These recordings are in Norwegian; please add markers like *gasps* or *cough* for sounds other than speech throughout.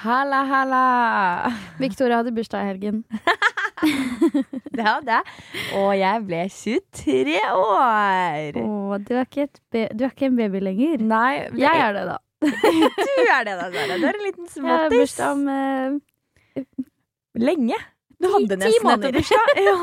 Halla, halla. Victoria hadde bursdag i helgen. *laughs* Det hadde jeg. Og jeg ble 23 år. Å, du er, ikke du er ikke en baby lenger. Nei, Jeg er det, da. *laughs* du er det, da, Sara. Du er en liten Jeg har bursdag om eh, Lenge. Du hadde nesten et bursdag. *laughs* Ja.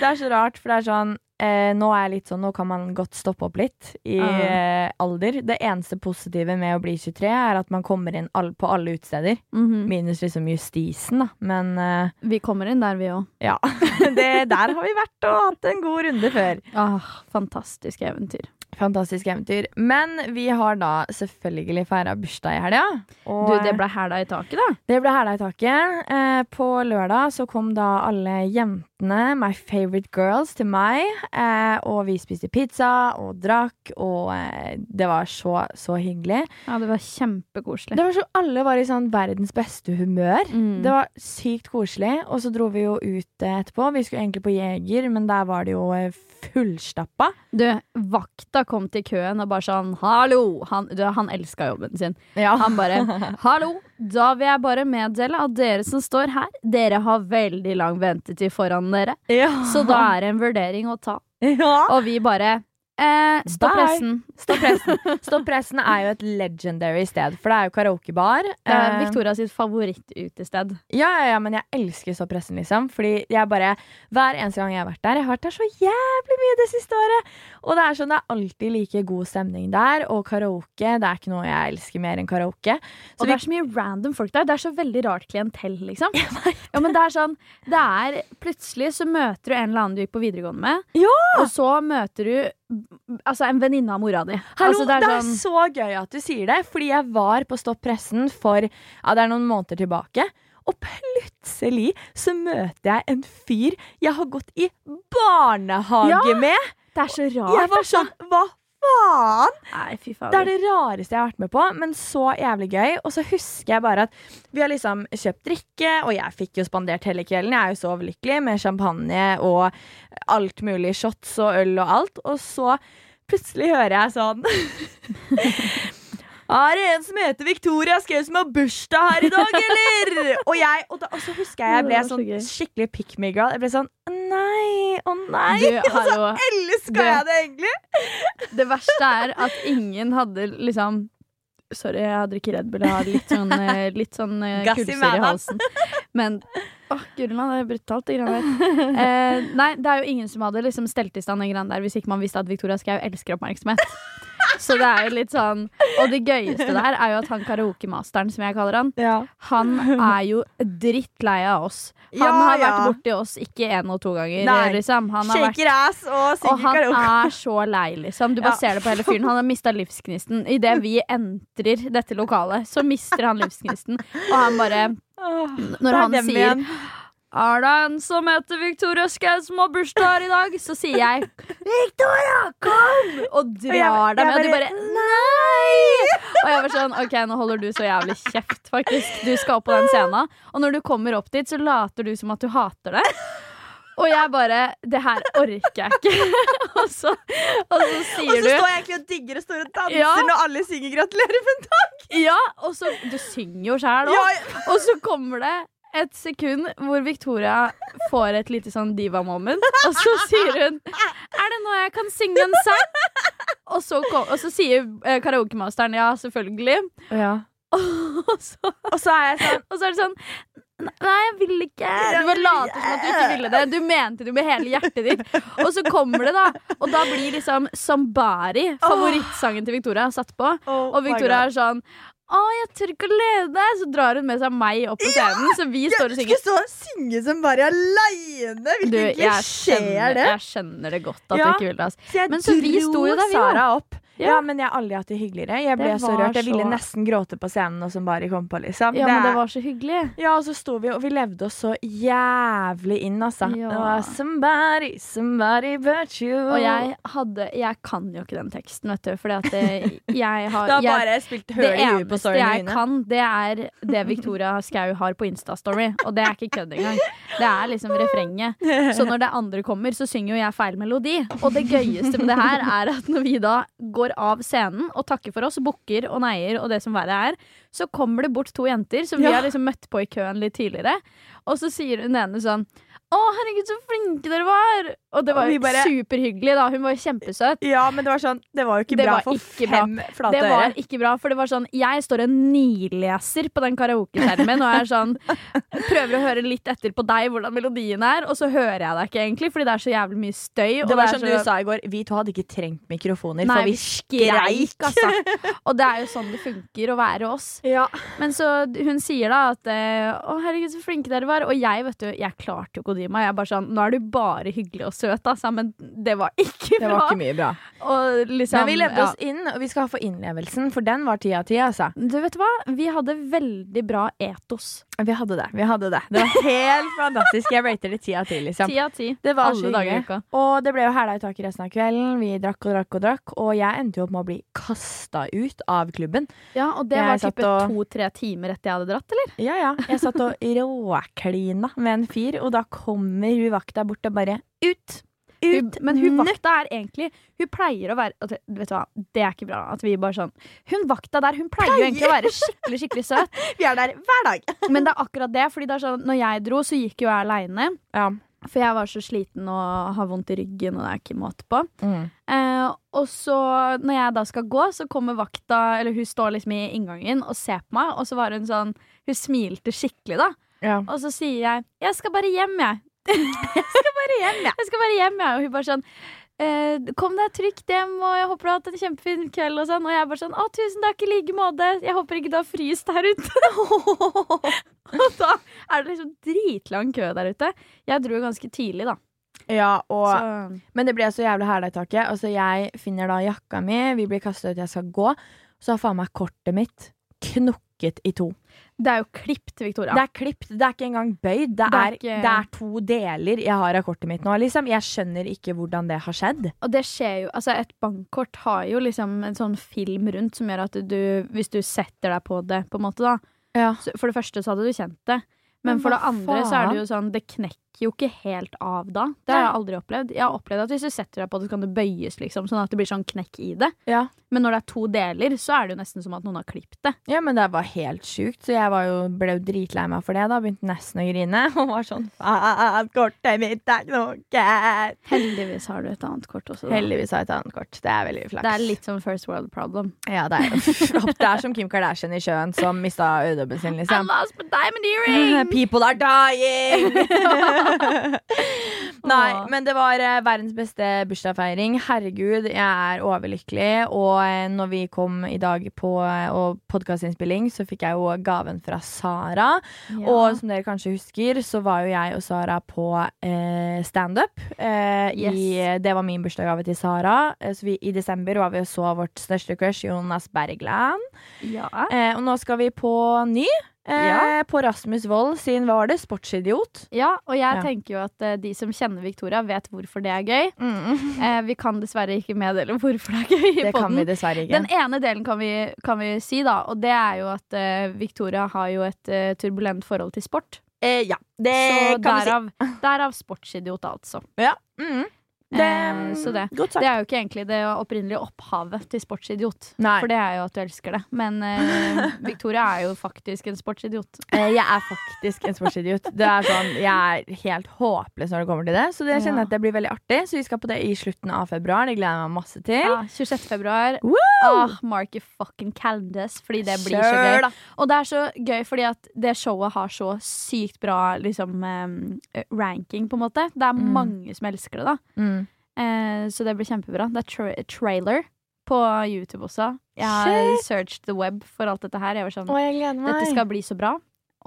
Det er så rart, for det er sånn eh, Nå er jeg litt sånn, nå kan man godt stoppe opp litt i Ah. eh, alder. Det eneste positive med å bli 23 er at man kommer inn all, på alle utesteder. mhm. Minus liksom justisen, da. Men eh, Vi kommer inn der, vi òg. ja. *laughs* Det, der har vi vært og hatt en god runde før. Ah, fantastisk eventyr. Fantastisk eventyr. Men vi har da selvfølgelig feira bursdag i helga. Du, det ble hæla i taket, da. Det ble hæla i taket. Eh, på lørdag så kom da alle jentene, my favorite girls, til meg. Eh, og vi spiste pizza og drakk, og eh, det var så, så hyggelig. Ja, det var kjempekoselig. Det var så Alle var i sånn verdens beste humør. Mm. Det var sykt koselig. Og så dro vi jo ut eh, etterpå. Vi skulle egentlig på Jeger, men der var det jo eh, fullstappa. Du, vakta kom til køen og bare sånn Hallo! Han, han elska jobben sin. Ja. Han bare *laughs* Hallo! Da vil jeg bare meddele at dere som står her, dere har veldig lang ventetid foran dere. ja. Så da er det en vurdering å ta. ja. Og vi bare eh, Stopp Bye. pressen. Stopp pressen. Stopp pressen er jo et legendary sted, for det er jo karaokebar. Det er Eh, Victoria sitt favorittutested. Ja, ja, ja, men jeg elsker Stopp pressen, liksom. Fordi jeg bare Hver eneste gang jeg har vært der Jeg har vært der så jævlig mye det siste året! Og det er sånn, det er alltid like god stemning der. Og karaoke, det er ikke noe jeg elsker mer enn karaoke. Så Og vi, det er så mye random folk der. Det er så veldig rart klientell, liksom. *laughs* Ja, men det er sånn Det er Plutselig så møter du en eller annen du gikk på videregående med, Ja! og så møter du altså, en venninne av mora di. Hallo, altså, det, er sånn så gøy at du sier det, fordi jeg var på Stopp pressen for ja, det er noen måneder tilbake. Og plutselig så møter jeg en fyr jeg har gått i barnehage Ja, med. Det er så rart. Jeg var sånn Hva faen? Nei, fy Det er det rareste jeg har vært med på, men så jævlig gøy. Og så husker jeg bare at vi har liksom kjøpt drikke, og jeg fikk jo spandert hele kvelden. Jeg er jo så overlykkelig med champagne og alt mulig shots og øl og alt. Og så plutselig hører jeg sånn *laughs* Er det en som heter Victoria Skau som har bursdag her i dag, eller? og, jeg, og, da, og så husker jeg jeg ble sånn skikkelig pick me girl. Jeg ble sånn Nei, å nei. Du, *laughs* og så elska jeg det egentlig. Det verste er at ingen hadde liksom Sorry, jeg drikker Red Bull. Jeg har litt sånn, eh, litt sånn eh, i kulser i halsen. Men åh, guri land, det er brutalt, de greiene der. Eh, nei, det er jo ingen som hadde liksom stelt i stand de greiene der hvis ikke man visste at Victoria Skau elsker oppmerksomhet. Så det er jo litt sånn Og det gøyeste der er jo at han karaokemasteren, som jeg kaller han, Ja. han er jo drittlei av oss. Han Ja, har vært borti oss ikke én og to ganger, Nei. liksom. Han har vært ass og og han er så lei, liksom. Du bare ser det på hele fyren. Han har mista livsgnisten. Idet vi entrer dette lokalet, så mister han livsgnisten. Og han bare Når han sier. Er det en som heter Victoria Skau som har bursdag her i dag? Så sier jeg Victoria, kom! Og drar deg med. Og du bare Nei! Og jeg var sånn OK, nå holder du så jævlig kjeft, faktisk. Du skal opp på den scenen. Og når du kommer opp dit, så later du som at du hater det. Og jeg bare Det her orker jeg ikke. *laughs* og, så, og så Og så står jeg egentlig og digger og står og danser Ja. når alle synger 'gratulerer med dagen'. Ja, og så Du synger jo sjæl òg. Ja, Og så kommer det et sekund hvor Victoria får et lite sånn diva-moment. Og så sier hun 'Er det nå jeg kan synge en sang?' Og så, kom, og så sier eh, karaokemasteren 'ja, selvfølgelig'. Og så, Og så sånn og så er det sånn Nei, jeg vil ikke. Du bare later som at du ikke ville det. Du mente det med hele hjertet ditt. Og så kommer det, da. Og da blir liksom Sambari, favorittsangen til Victoria, satt på. oh Og Victoria er sånn Å, jeg tør ikke å leve Så drar hun med seg meg opp på scenen, så vi står og synger. Jeg skulle stå og synge som bare aleine! Hvilken klisjé er det? jeg skjønner det godt at Ja. du ikke vil det. Altså. Men så vi sto jo da, vi. Sara opp. Ja. Men jeg har aldri hatt det hyggeligere. Jeg ble så rørt. Jeg ville så- nesten gråte på scenen og som bare kom på, liksom. Ja, men det var så hyggelig. Ja, og så sto vi, og vi levde oss så jævlig inn, altså. Ja. Det somebody, somebody but you. Og jeg hadde Jeg kan jo ikke den teksten, vet du, fordi at det, *laughs* jeg har Du har jeg, spilt Det høl i huet på eneste jeg kan, det er det Victoria Skau har på Insta-story. Og det er ikke kødd engang. Det er liksom refrenget. Så når det andre kommer, så synger jo jeg feil melodi. Og det gøyeste med det her er at når vi da går går av scenen og takker for oss, bukker og neier og det som verre er, så kommer det bort to jenter som vi har liksom møtt på i køen litt tidligere, og så sier hun ene sånn å, herregud, så flinke dere var! Og det var jo bare- superhyggelig, da. Hun var jo kjempesøt. Ja, men det var sånn Det var jo ikke Det bra for ikke bra. flate flate Det var ikke bra, for det var sånn Jeg står og nileser på den karaokeskjermen og er sånn Prøver å høre litt etter på deg hvordan melodien er, og så hører jeg deg ikke egentlig, fordi det er så jævlig mye støy. Det var er som så- du sa i går, vi to hadde ikke trengt mikrofoner, Nei, for vi skreik. altså. *laughs* Og det er jo sånn det funker å være oss. Ja. Men så hun sier da at eh, Å, herregud, så flinke dere var. Og jeg, vet du, jeg klarte jo ikke å dy meg. Jeg er bare sånn Nå er du bare hyggelig og søt, altså, men det var ikke bra. Det var ikke mye bra. Og liksom, Men vi levde ja. oss inn, og vi skal få innlevelsen, for den var ti av ti, altså. Du vet hva? Vi hadde veldig bra etos. Vi hadde det. vi hadde Det Det var helt fantastisk. Jeg rater det ti av ti, liksom. Ti av ti. Det var Alle dager i uka. Og det ble jo hæla i taket resten av kvelden. Vi drakk og drakk og drakk, og jeg endte jo opp med å bli kasta ut av klubben. Ja, og det Jeg var satt og- to-tre timer etter jeg hadde dratt, eller? Ja, ja. Jeg satt og *laughs* råklina med en fyr, og da kommer hun vakta bort og bare ut. Ut. men hun vakta er egentlig Hun pleier å være Vet du hva, det er ikke bra at vi bare sånn Hun vakta der, hun pleier jo egentlig å være skikkelig, skikkelig søt. *laughs* Vi er der hver dag. *laughs* Men det er akkurat det, fordi det sånn Når jeg dro, så gikk jo jeg aleine. Ja. For jeg var så sliten og har vondt i ryggen, og det er ikke måte på. Mm. Eh, og så, når jeg da skal gå, så kommer vakta Eller hun står liksom i inngangen og ser på meg, og så var hun sånn Hun smilte skikkelig, da. Ja. Og så sier jeg 'Jeg skal bare hjem, jeg'. Jeg skal bare hjem, jeg. Jeg skal bare hjem, ja. Og hun bare sånn eh, 'Kom deg trygt hjem, og jeg håper du har hatt en kjempefin kveld', og sånn. Og jeg bare sånn 'Å, tusen takk, i like måte. Jeg håper ikke du har fryst her ute'. *laughs* og da er det liksom dritlang kø der ute. Jeg dro jo ganske tidlig, da. ja, og Så Men det ble så jævlig hæla i taket. Altså, jeg finner da jakka mi, vi blir kasta ut, jeg skal gå. Så har faen meg kortet mitt knukket i to. det er jo klipt, Victoria. Det er klipt, det er ikke engang bøyd. Det Det er ikke- det er to deler jeg har av kortet mitt nå. Liksom. Jeg skjønner ikke hvordan det har skjedd. Og det skjer jo Altså, et bankkort har jo liksom en sånn film rundt som gjør at du Hvis du setter deg på det, på en måte, da Ja. så For det første så hadde du kjent det. Men, Men for det andre så er det jo sånn Det knekker jo ikke helt av da. Det har jeg aldri opplevd. Jeg har opplevd at hvis du setter deg på det, så kan det bøyes, liksom. Sånn at det blir sånn knekk i det. Ja. Men når det er to deler, så er det jo nesten som at noen har klippet det. Ja, men det var helt sjukt, så jeg var jo, ble jo dritlei meg for det. da Begynte nesten å grine. *laughs* Og var sånn Faen, kortet mitt er knokket! Heldigvis har du et annet kort også. Da. Heldigvis har jeg et annet kort. Det er veldig flaks. Det er litt som first world problem. Ja, det er *laughs* Det er som Kim Kardashian i sjøen som mista øredobben sin, *laughs* liksom. I lost my diamond earring! People are dying! *laughs* Nei, men det var eh, verdens beste bursdagsfeiring. Herregud, jeg er overlykkelig. Og eh, når vi kom i dag på eh, podkastinnspilling, så fikk jeg jo gaven fra Sara. Ja. Og som dere kanskje husker, så var jo jeg og Sara på eh, standup. Eh, Yes. Det var min bursdagsgave til Sara. Så vi, I desember var vi og så vårt største crush, Jonas Bergland. ja. Eh, og nå skal vi på ny. Eh, Ja. På Rasmus Wold sin, var det? Sportsidiot. Ja, og jeg Ja. tenker jo at eh, de som kjenner Victoria, vet hvorfor det er gøy. Eh, vi kan dessverre ikke meddele hvorfor det er gøy. Det kan vi dessverre ikke. Den ene delen kan vi, kan vi si, da, og det er jo at eh, Victoria har jo et eh, turbulent forhold til sport. eh, ja, det Så kan vi si. derav, derav sportsidiot, altså. Ja. Mm. Det, Eh, så det. Godt sagt. Det er jo ikke egentlig det opprinnelige opphavet til sportsidiot. Nei. For det er jo at du elsker det. Men eh, *laughs* Victoria er jo faktisk en sportsidiot. Eh, jeg er faktisk en sportsidiot. Det er sånn, jeg er helt håpløs når det kommer til det. Så det jeg kjenner Ja. at det blir veldig artig. Så vi skal på det i slutten av februar. Det gleder jeg meg masse til. Ja, 26. februar. Ah, mark your fucking calendars, fordi det blir så Kjør, gøy. da. Og det er så gøy fordi at det showet har så sykt bra liksom, um, ranking, på en måte. Det er Mm. mange som elsker det, da. Mm. Eh, så det blir kjempebra. Det er tra trailer på YouTube også. Jeg har Shit. searched the web for alt dette her. Jeg var sånn, Å, jeg gleder meg. Dette skal bli så bra.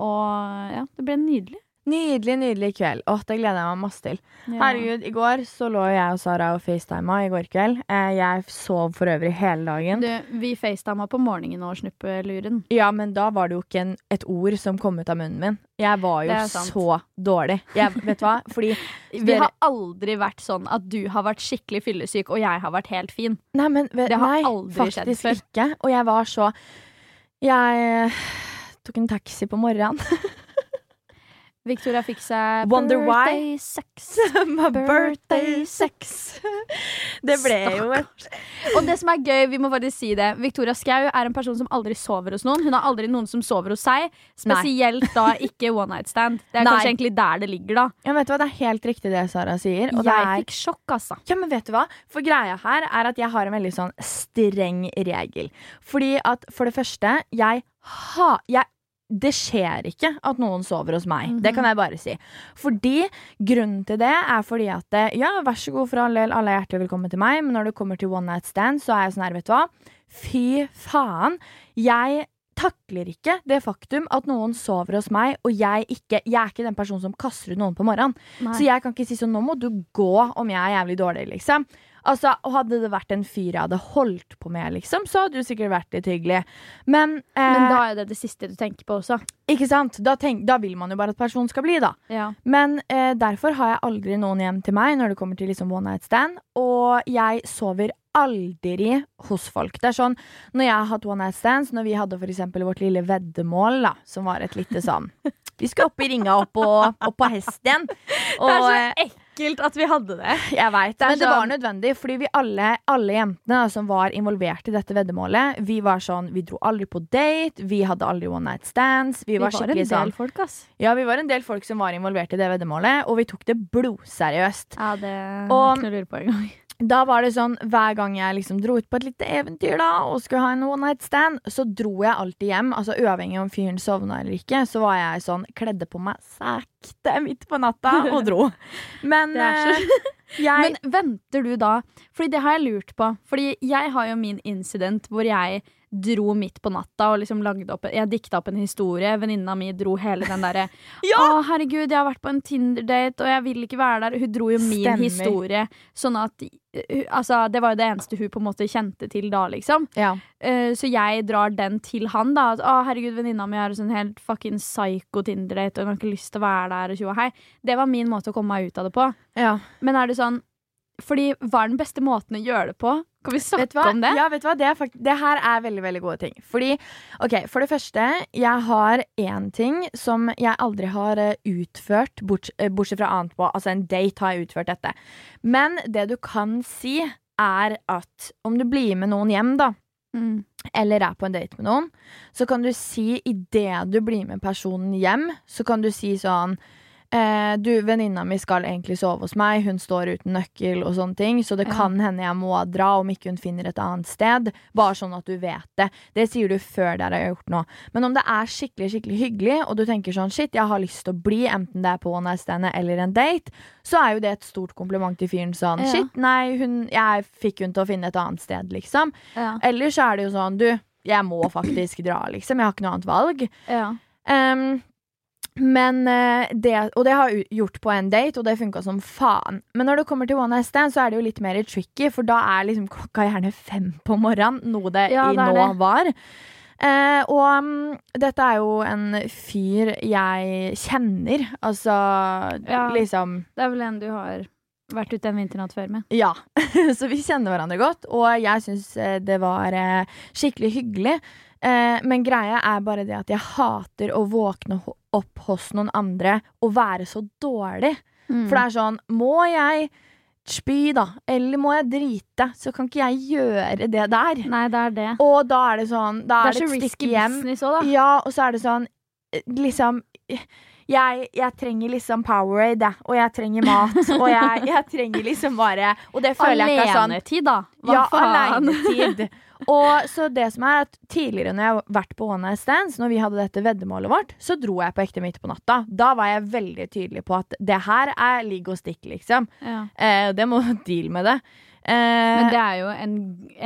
Og ja, det ble nydelig. Nydelig, nydelig kveld. Åh, det gleder jeg meg masse til. Ja. Herregud, i går så lå jeg og Sara og facetima i går kveld. Eh, jeg sov for øvrig hele dagen. Du, vi facetima på morgenen og snuppeluren. Ja, men da var det jo ikke en, et ord som kom ut av munnen min. Jeg var jo Det så dårlig. Jeg, vet du hva? Fordi *laughs* Vi har aldri vært sånn at du har vært skikkelig fyllesyk, og jeg har vært helt fin. Nei, men Det har nei, aldri skjedd faktisk ikke. Og jeg var så Jeg eh, tok en taxi på morgenen. *laughs* Victoria fikk seg Wonder why? birthday sex. *laughs* My birthday sex. *laughs* Det ble jo et Og det som er gøy, vi må faktisk si det Victoria Skau er en person som aldri sover hos noen. Hun har aldri noen som sover hos seg. Spesielt da ikke one night stand. Det er Nei. kanskje egentlig der det ligger, da. Ja, vet du hva, Det er helt riktig det Sara sier. Og det Jeg er fikk sjokk, altså. Ja, men vet du hva? For greia her er at jeg har en veldig sånn streng regel. Fordi at for det første, jeg ha... Jeg, det skjer ikke at noen sover hos meg. Det kan jeg bare si. Fordi Grunnen til det er fordi at eh, Ja, vær så god for all del, alle er hjertelig velkommen til meg, men når det kommer til one night stand, så er jeg sånn her, vet du hva. Fy faen. Jeg takler ikke det faktum at noen sover hos meg, og jeg ikke Jeg er ikke den personen som kaster ut noen på morgenen. Nei. Så jeg kan ikke si sånn, nå må du gå om jeg er jævlig dårlig, liksom. Altså, Hadde det vært en fyr jeg hadde holdt på med, liksom, så hadde det sikkert vært litt hyggelig. Men, eh, Men da er det det siste du tenker på også. ikke sant? Da, tenk, da vil man jo bare at personen skal bli, da. Ja. Men eh, derfor har jeg aldri noen hjem til meg når det kommer til liksom one night stand. Og jeg sover aldri hos folk. Det er sånn, Når jeg har hatt one night stands, når vi hadde eksempel vårt lille veddemål, da, som var et lite sånn Vi skulle opp i ringa opp på, opp på hesten. Og, *laughs* Det er så eh, ekkelt at vi hadde det. jeg vet, Det men det var sånn- nødvendig, fordi vi alle, alle jentene da, som var involvert i dette veddemålet, vi var sånn, vi dro aldri på date, vi hadde aldri one night stands. Vi, Vi var var en del sånn folk, ass. Ja, vi var en del folk som var involvert i det veddemålet, og vi tok det blodseriøst. Ja, det er ikke noe å lure på engang. Da var det sånn, hver gang jeg liksom dro ut på et lite eventyr da, og skulle ha en one night stand, så dro jeg alltid hjem. Altså Uavhengig om fyren sovna eller ikke, så var jeg sånn, kledde på meg sakte midt på natta og dro. *laughs* Men eh, jeg Men venter du da? Fordi det har jeg lurt på. Fordi jeg har jo min incident hvor jeg dro midt på natta og liksom lagde opp Jeg dikta opp en historie. Venninna mi dro hele den derre *laughs* Ja! Å, herregud, jeg har vært på en Tinder-date, og jeg vil ikke være der. Hun dro jo min Stemmer. historie. Sånn at uh, Altså, det var jo det eneste hun på en måte kjente til da, liksom. ja. Uh, så jeg drar den til han, da. At, å, herregud, venninna mi har en sånn helt fucking psycho Tinder-date, og hun har ikke lyst til å være der, og tjo og hei. Det var min måte å komme meg ut av det på. ja. Men er det sånn Fordi hva er den beste måten å gjøre det på? Kan vi snakke om det? Ja, vet du hva? Det, det her er veldig veldig gode ting. Fordi, ok, For det første, jeg har én ting som jeg aldri har eh, utført, bort, eh, bortsett fra annet på Altså, en date har jeg utført dette. Men det du kan si, er at om du blir med noen hjem, da, Mm. eller er på en date med noen, så kan du si idet du blir med personen hjem, så kan du si sånn eh, Du, venninna mi skal egentlig sove hos meg, hun står uten nøkkel og sånne ting, så det Ja. kan hende jeg må dra om ikke hun finner et annet sted. Bare sånn at du vet det. Det sier du før dere har gjort noe. Men om det er skikkelig skikkelig hyggelig, og du tenker sånn shit, jeg har lyst til å bli, enten det er på one night eller en date, så er jo det et stort kompliment til fyren sånn Ja. shit, nei, hun, jeg fikk hun til å finne et annet sted, liksom. Ja. Eller så er det jo sånn, du, jeg må faktisk dra, liksom. Jeg har ikke noe annet valg. Ja. Ehm, men eh, det, Og det har jeg gjort på en date, og det funka som faen. Men når det kommer til one night stand, så er det jo litt mer tricky, for da er liksom klokka gjerne fem på morgenen, noe det Ja, i det nå det. var. Eh, og um, dette er jo en fyr jeg kjenner. Altså Ja. liksom Det er vel en du har vært ute en vinternatt før med. Ja, *laughs* så vi kjenner hverandre godt, og jeg syns eh, det var eh, skikkelig hyggelig. Eh, men greia er bare det at jeg hater å våkne opp hos noen andre og være så dårlig. Mm. For det er sånn Må jeg spy, da? Eller må jeg drite? Så kan ikke jeg gjøre det der. Nei, det er det. Og da er det sånn Da Det er er så risky hjem. business òg, da. Ja, og så er det sånn eh, Liksom jeg, jeg trenger liksom Powerade. Og jeg trenger mat. Og jeg, *laughs* jeg trenger liksom bare Og det føler jeg ikke er sånn Alenetid, da. Hva ja, faen? alenetid. *laughs* Og så det som er at Tidligere når jeg har vært på One Night Stands, når vi hadde dette veddemålet vårt, så dro jeg på ekte midt på natta. Da var jeg veldig tydelig på at det her er ligg og stikk, liksom. Ja. Eh, det må *laughs* deal med det. Eh, Men det er jo en,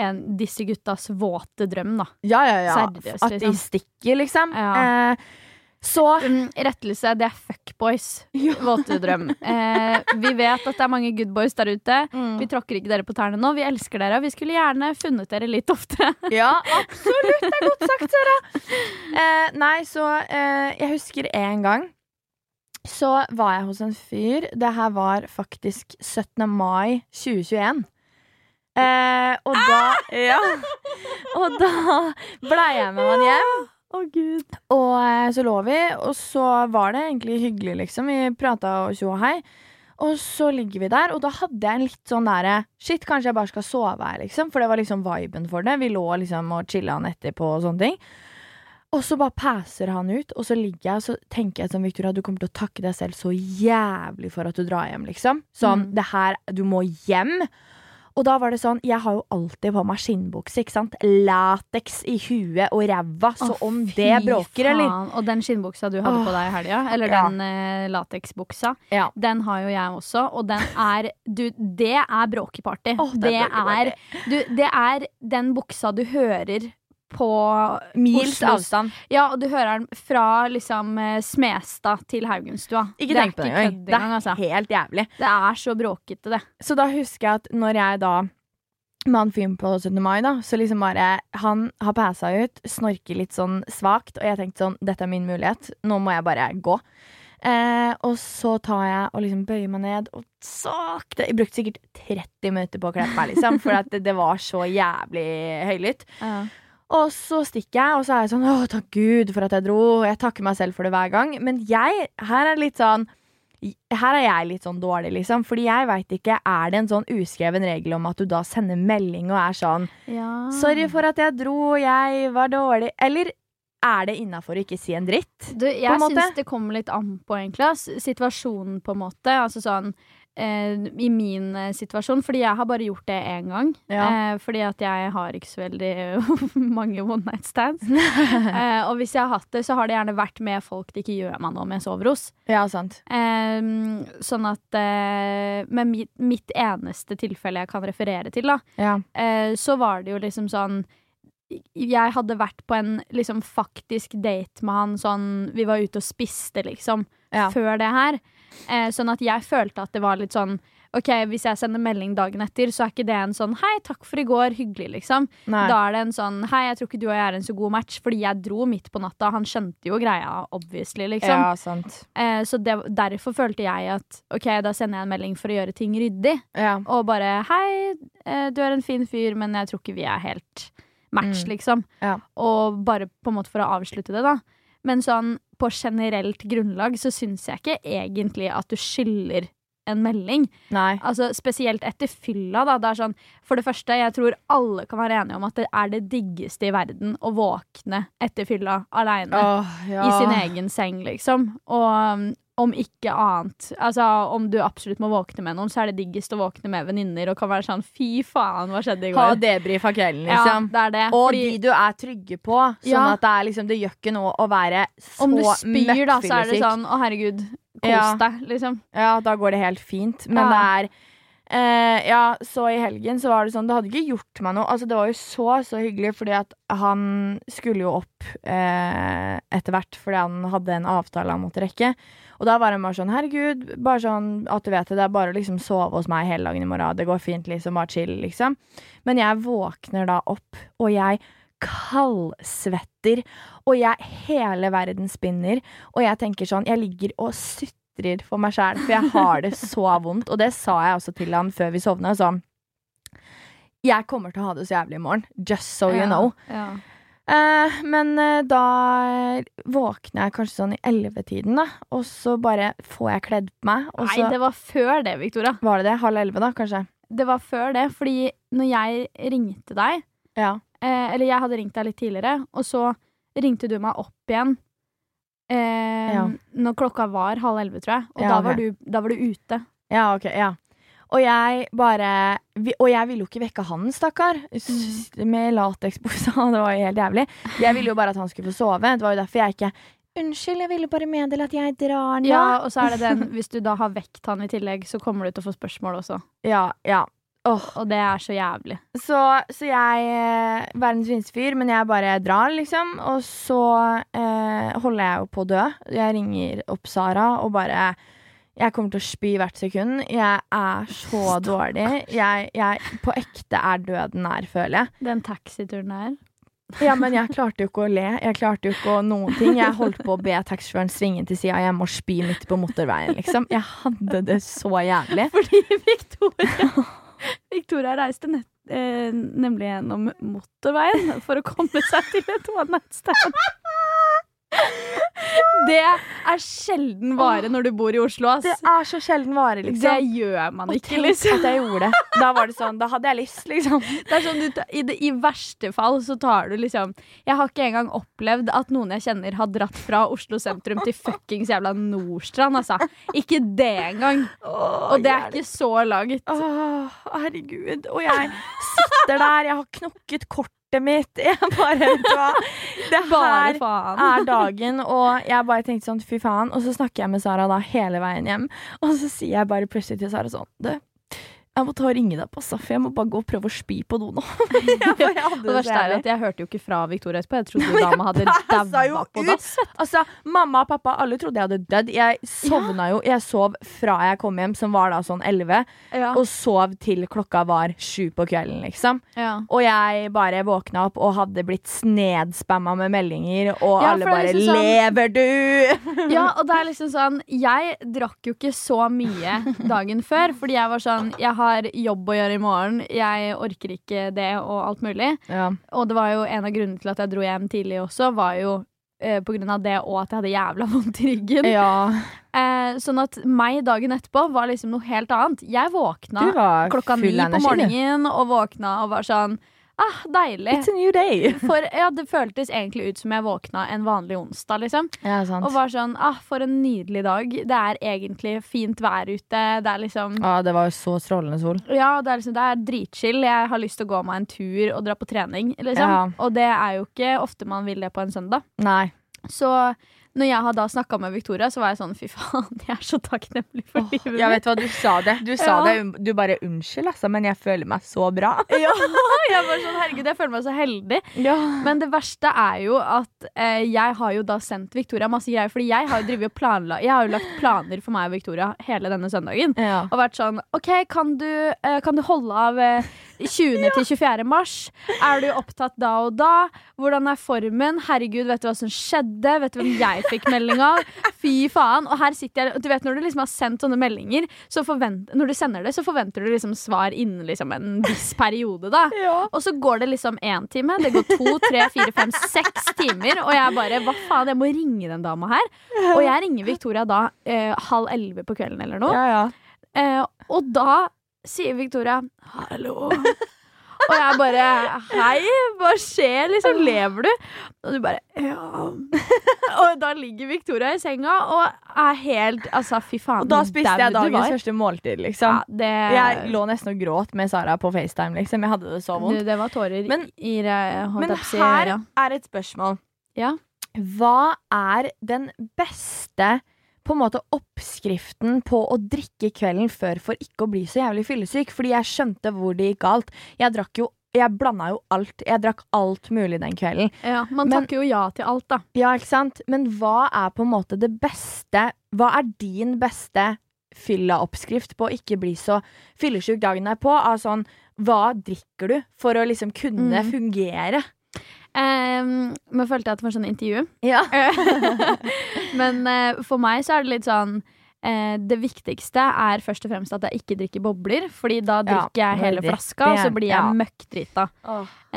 en disse guttas våte drøm, da. ja, ja, ja. seriøst, At de liksom. stikker, liksom. Ja. Eh, så um, rettelse, det er fuckboys. Våte drøm. Eh, vi vet at det er mange good boys der ute. mm. Vi tråkker ikke dere på tærne nå. Vi elsker dere, og vi skulle gjerne funnet dere litt oftere. Ja, absolutt. Det er godt sagt, Sara. Eh, nei, så eh, Jeg husker en gang så var jeg hos en fyr. Det her var faktisk 17. mai 2021. Eh, og da Ja. *laughs* Og da blei jeg med han hjem. Å, gud. Og eh, så lå vi, og så var det egentlig hyggelig, liksom. Vi prata og tjo og hei. Og så ligger vi der, og da hadde jeg en litt sånn derre Shit, kanskje jeg bare skal sove her, liksom. For det var liksom viben for det. Vi lå liksom og chilla han etterpå og sånne ting. Og så bare passer han ut, og så ligger jeg og så tenker jeg sånn, Victoria, du kommer til å takke deg selv så jævlig for at du drar hjem, liksom. Sånn, Mm. det her, du må hjem. Og da var det sånn, jeg har jo alltid på meg skinnbukse, ikke sant. Lateks i huet og ræva, så Åh, om det bråker, eller faen. Og den skinnbuksa du hadde på deg i helga, eller Ja. den eh, lateksbuksa, Ja. den har jo jeg også, og den er Du, det er bråkeparty. Åh, det det, er bråkeparty. er, du, det er den buksa du hører på Mils avstand. Ja, og du hører den fra liksom eh, Smestad til Haugenstua. Ikke tenk på det engang. Det er altså. helt jævlig. Det er så bråkete, det. Så da husker jeg at når jeg da med han fyren på 17. mai, da, så liksom bare Han har passa ut, snorker litt sånn svakt, og jeg tenkte sånn Dette er min mulighet. Nå må jeg bare gå. Eh, og så tar jeg og liksom bøyer meg ned og sakte Jeg brukte sikkert 30 minutter på å klippe meg, liksom, for det, det var så jævlig høylytt. Og så stikker jeg, og så er jeg sånn Å, takk Gud for at jeg dro. Jeg takker meg selv for det hver gang. Men jeg, her er litt sånn her er jeg litt sånn dårlig, liksom. Fordi jeg veit ikke, er det en sånn uskreven regel om at du da sender melding og er sånn Ja. 'Sorry for at jeg dro, jeg var dårlig'. Eller er det innafor å ikke si en dritt? Du, jeg syns det kommer litt an på, egentlig. Situasjonen, på en måte. Altså sånn I min eh, situasjon, fordi jeg har bare gjort det én gang. Ja. Eh, fordi at jeg har ikke så veldig *laughs* mange one night stands. *laughs* eh, og hvis jeg har hatt det, så har det gjerne vært med folk det ikke gjør meg noe med jeg sover hos. Ja, sant. Eh, sånn at eh, Med mitt, eneste tilfelle jeg kan referere til, da, Ja. eh, så var det jo liksom sånn Jeg hadde vært på en liksom faktisk date med han sånn Vi var ute og spiste, liksom, Ja. før det her. Eh, sånn at jeg følte at det var litt sånn OK, hvis jeg sender melding dagen etter, så er ikke det en sånn 'hei, takk for i går, hyggelig', liksom. Nei. Da er det en sånn 'hei, jeg tror ikke du og jeg er en så god match', fordi jeg dro midt på natta. Han skjønte jo greia, obviously, liksom. Ja, sant. Eh, så det, derfor følte jeg at OK, da sender jeg en melding for å gjøre ting ryddig. Ja. Og bare 'hei, eh, du er en fin fyr, men jeg tror ikke vi er helt match', Mm. liksom. Ja. Og bare på en måte for å avslutte det, da. Men sånn på generelt grunnlag så syns jeg ikke egentlig at du skylder en melding. Nei. Altså Spesielt etter fylla. da Det er sånn, For det første, jeg tror alle kan være enige om at det er det diggeste i verden å våkne etter fylla aleine ja. i sin egen seng, liksom. Og um, om ikke annet Altså om du absolutt må våkne med noen, så er det diggest å våkne med venninner og kan være sånn fy faen, hva skjedde i går? Ha går? debrief av kvelden, Ja, liksom. det er det. Og Fordi de du er trygge på. Sånn Ja. at det er liksom Det gjør ikke noe å være så om du spyr, da, så er det sånn å herregud, kos Ja. deg, liksom. Ja, da går det helt fint. Men Ja. det er Uh, Ja, så i helgen så var det sånn Det hadde ikke gjort meg noe. Altså, det var jo så, så hyggelig, fordi at han skulle jo opp uh, etter hvert fordi han hadde en avtale han måtte rekke. Og da var han bare sånn Herregud, bare sånn at du vet det, det er bare å liksom sove hos meg hele dagen i morgen. Det går fint, liksom. Bare chill, liksom. Men jeg våkner da opp, og jeg kaldsvetter, og jeg Hele verden spinner, og jeg tenker sånn Jeg ligger og sutrer for meg sjæl, for jeg har det så vondt. Og det sa jeg også til han før vi sovna. Sånn Jeg kommer til å ha det så jævlig i morgen. Just so you Ja, know. Ja. Eh, men eh, da våkner jeg kanskje sånn i ellevetiden, da. Og så bare får jeg kledd på meg. Nei, det var før det, Victoria. var det det. Halv elleve, da, kanskje. Det var før det, fordi når jeg ringte deg Ja. eh, Eller jeg hadde ringt deg litt tidligere, og så ringte du meg opp igjen eh, Ja. når klokka var halv elleve, tror jeg. Og Ja, da, var du, da var du ute. Ja, ok, ja. Og jeg bare Og jeg ville jo ikke vekke han, stakkar. Med lateksbuksa. *laughs* Det var jo helt jævlig. Jeg ville jo bare at han skulle få sove. Det var jo derfor jeg ikke Unnskyld, jeg ville bare meddele at jeg drar nå. Ja, og så er det den, hvis du da har vekt han i tillegg, så kommer du til å få spørsmål også. ja. ja. Åh. Og det er så jævlig. Så, så jeg eh, Verdens fineste fyr, men jeg bare drar, liksom. Og så eh, holder jeg jo på å dø. Jeg ringer opp Sara og bare Jeg kommer til å spy hvert sekund. Jeg er så dårlig. Jeg, jeg på ekte er døden nær, føler jeg. Den taxituren her. Ja, men jeg klarte jo ikke å le. Jeg klarte jo ikke å noen ting. Jeg holdt på å be taxisjåføren svinge til sida. Jeg må spy midt på motorveien, liksom. Jeg hadde det så jævlig. *laughs* Fordi Victoria *laughs* Victoria reiste nett, eh, nemlig gjennom motorveien for å komme seg til et one night stand. *laughs* Det er sjelden vare når du bor i Oslo, ass. Det er så sjelden vare, Det liksom. gjør man Og ikke, tenk liksom. at jeg gjorde det. Da var det sånn, da hadde jeg lyst, liksom. Det sånn, du, i, det, I verste fall så tar du liksom Jeg har ikke engang opplevd at noen jeg kjenner har dratt fra Oslo sentrum til fuckings jævla Nordstrand, altså. Ikke det engang. Og det er ikke så langt. Åh, herregud. Og jeg sitter der, jeg har knokket kortet mitt. *laughs* Jeg bare, vet du hva. Det her er dagen, og jeg bare tenkte sånn, fy faen. Og så snakker jeg med Sara da hele veien hjem, og så sier jeg bare plutselig til Sara sånn, du, jeg må ta og ringe deg på, Saff. Jeg må bare gå og prøve å spy på do nå. *laughs* Hadde det verste er at jeg hørte jo ikke fra Victoria etterpå. Jeg trodde *laughs* dama hadde daua på dass. Altså, Mamma og pappa alle trodde jeg hadde dødd. Jeg sovna jo. Jeg sov fra jeg kom hjem, som var da sånn 11, Ja. og sov til klokka var sju på kvelden, liksom. Ja. Og jeg bare våkna opp og hadde blitt snedspamma med meldinger, og Ja, alle bare liksom sånn- 'Lever du?' *laughs* Ja, og det er liksom sånn Jeg drakk jo ikke så mye dagen før, fordi jeg var sånn Jeg har jobb å gjøre i morgen, jeg orker ikke det og alt mulig. Ja. Og det var jo en av grunnene til at jeg dro hjem tidlig også, var jo eh, på grunn av det og at jeg hadde jævla vondt i ryggen. ja. Eh, sånn at meg dagen etterpå var liksom noe helt annet. Jeg våkna klokka ni på morgenen og våkna og var sånn Ah, deilig. It's a new day. *laughs* For ja, det føltes egentlig ut som jeg våkna en vanlig onsdag, liksom. Ja, sant. Og var sånn ah, for en nydelig dag. Det er egentlig fint vær ute. Det er liksom Ja, det var så strålende sol. Ja, det er, liksom, det er dritchill. Jeg har lyst til å gå meg en tur og dra på trening, liksom. Ja. Og det er jo ikke ofte man vil det på en søndag. Nei. Så når jeg har da snakka med Victoria, så var jeg sånn fy faen, *laughs* jeg er så takknemlig for livet Jeg vet hva, du sa det. Du sa Ja. det. um, Du bare 'unnskyld', altså, men jeg føler meg så bra. *laughs* Ja, jeg var sånn, herregud, jeg føler meg så heldig. Ja. Men det verste er jo at eh, jeg har jo da sendt Victoria masse greier. Fordi jeg har jo planla Jeg har jo lagt planer for meg og Victoria hele denne søndagen. Ja. Og vært sånn OK, kan du, eh, kan du holde av eh, 20. til 24. mars? Er du opptatt da og da? Hvordan er formen? Herregud, vet du hva som skjedde? Vet du hvem jeg fikk melding av? Fy faen. Og her sitter jeg Du vet når du liksom har sendt sånne meldinger, så forvent, når du sender det, så forventer du liksom svar innen liksom en viss periode, da. Ja. Og så går det liksom én time, det går to, tre, fire, fem, seks timer. Og jeg bare hva faen, jeg må ringe den dama her. Og jeg ringer Victoria da eh, halv elleve på kvelden eller noe. Ja, ja. Eh, og da sier Victoria 'hallo'. Og jeg bare 'hei, hva skjer?' Liksom, lever du? Og du bare 'ja'. Og da ligger Victoria i senga og er helt Altså, fy faen. Og da spiste jeg dagens første måltid, liksom. Ja, det, Jeg lå nesten og gråt med Sara på FaceTime, liksom. Jeg hadde det så du, vondt. det var tårer Men- i Men her er et spørsmål. Ja. Hva er den beste på en måte oppskriften på å drikke kvelden før for ikke å bli så jævlig fyllesyk? Fordi jeg skjønte hvor det gikk galt. Jeg drakk jo jeg blanda jo alt. Jeg drakk alt mulig den kvelden. Ja, man Men- takker jo ja til alt, da. Ja, ikke sant? Men hva er på en måte det beste Hva er din beste fylla-oppskrift på å ikke bli så fyllesyk dagen derpå? Av sånn Hva drikker du for å liksom kunne Mm. fungere? Um, men følte jeg at det var sånn intervju. Ja. *laughs* *laughs* Men eh, for meg så er det litt sånn eh, Det viktigste er først og fremst at jeg ikke drikker bobler. Fordi da drikker jeg hele veldig. flaska, og så blir jeg ja. møkkdrita.